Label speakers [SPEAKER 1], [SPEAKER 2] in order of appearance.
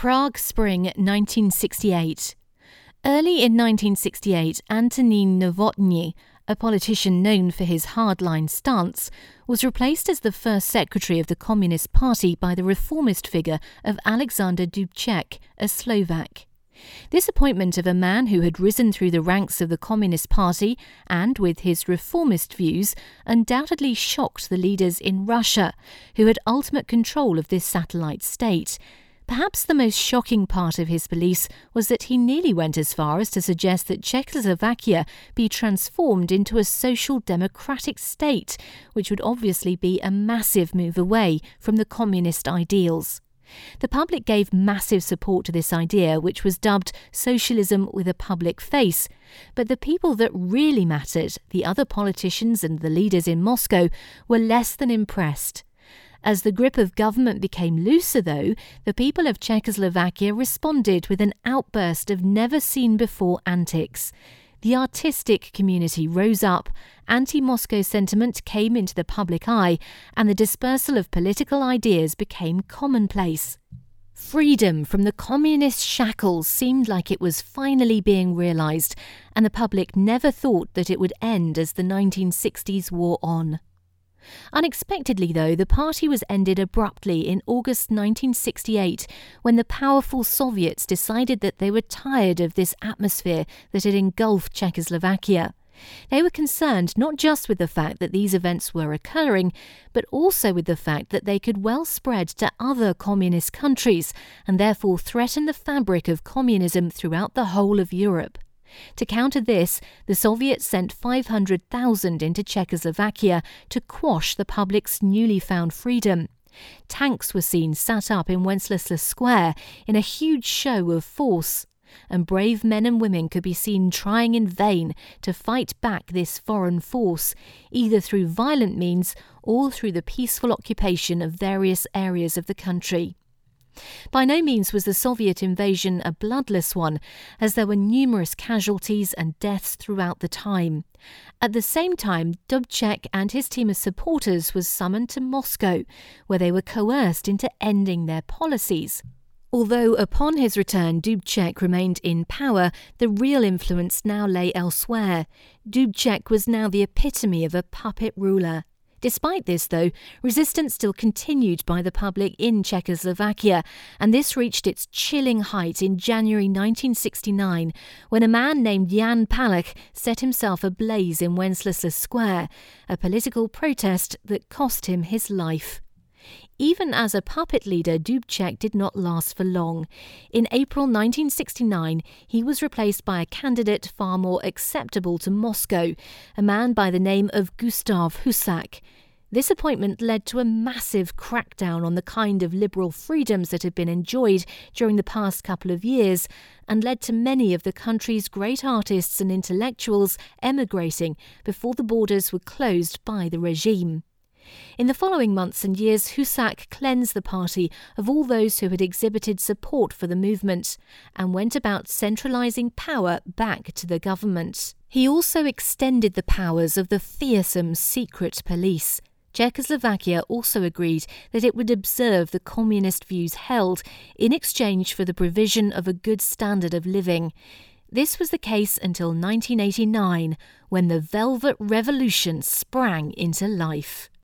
[SPEAKER 1] Prague Spring 1968. Early in 1968, Antonín Novotný, a politician known for his hardline stance, was replaced as the first secretary of the Communist Party by the reformist figure of Alexander Dubček, a Slovak. This appointment of a man who had risen through the ranks of the Communist Party and, with his reformist views, undoubtedly shocked the leaders in Russia, who had ultimate control of this satellite state Perhaps the most shocking part of his beliefs was that he nearly went as far as to suggest that Czechoslovakia be transformed into a social democratic state, which would obviously be a massive move away from the communist ideals. The public gave massive support to this idea, which was dubbed socialism with a public face. But the people that really mattered, the other politicians and the leaders in Moscow, were less than impressed. As the grip of government became looser, though, the people of Czechoslovakia responded with an outburst of never seen before antics. The artistic community rose up, anti Moscow sentiment came into the public eye, and the dispersal of political ideas became commonplace. Freedom from the communist shackles seemed like it was finally being realised, and the public never thought that it would end as the 1960s wore on. Unexpectedly, though, the party was ended abruptly in August 1968 when the powerful Soviets decided that they were tired of this atmosphere that had engulfed Czechoslovakia. They were concerned not just with the fact that these events were occurring, but also with the fact that they could well spread to other communist countries and therefore threaten the fabric of communism throughout the whole of Europe. To counter this, the Soviets sent 500,000 into Czechoslovakia to quash the public's newly found freedom. Tanks were seen sat up in Wenceslas Square in a huge show of force, and brave men and women could be seen trying in vain to fight back this foreign force, either through violent means or through the peaceful occupation of various areas of the country. By no means was the Soviet invasion a bloodless one, as there were numerous casualties and deaths throughout the time. At the same time, Dubček and his team of supporters was summoned to Moscow, where they were coerced into ending their policies. Although upon his return Dubček remained in power, the real influence now lay elsewhere. Dubček was now the epitome of a puppet ruler. Despite this, though, resistance still continued by the public in Czechoslovakia, and this reached its chilling height in January 1969 when a man named Jan Palach set himself ablaze in Wenceslas Square, a political protest that cost him his life. Even as a puppet leader, Dubček did not last for long. In April 1969, he was replaced by a candidate far more acceptable to Moscow, a man by the name of Gustav Husak. This appointment led to a massive crackdown on the kind of liberal freedoms that had been enjoyed during the past couple of years and led to many of the country's great artists and intellectuals emigrating before the borders were closed by the regime. In the following months and years, Husak cleansed the party of all those who had exhibited support for the movement and went about centralising power back to the government. He also extended the powers of the fearsome secret police. Czechoslovakia also agreed that it would observe the communist views held in exchange for the provision of a good standard of living. This was the case until 1989, when the Velvet Revolution sprang into life.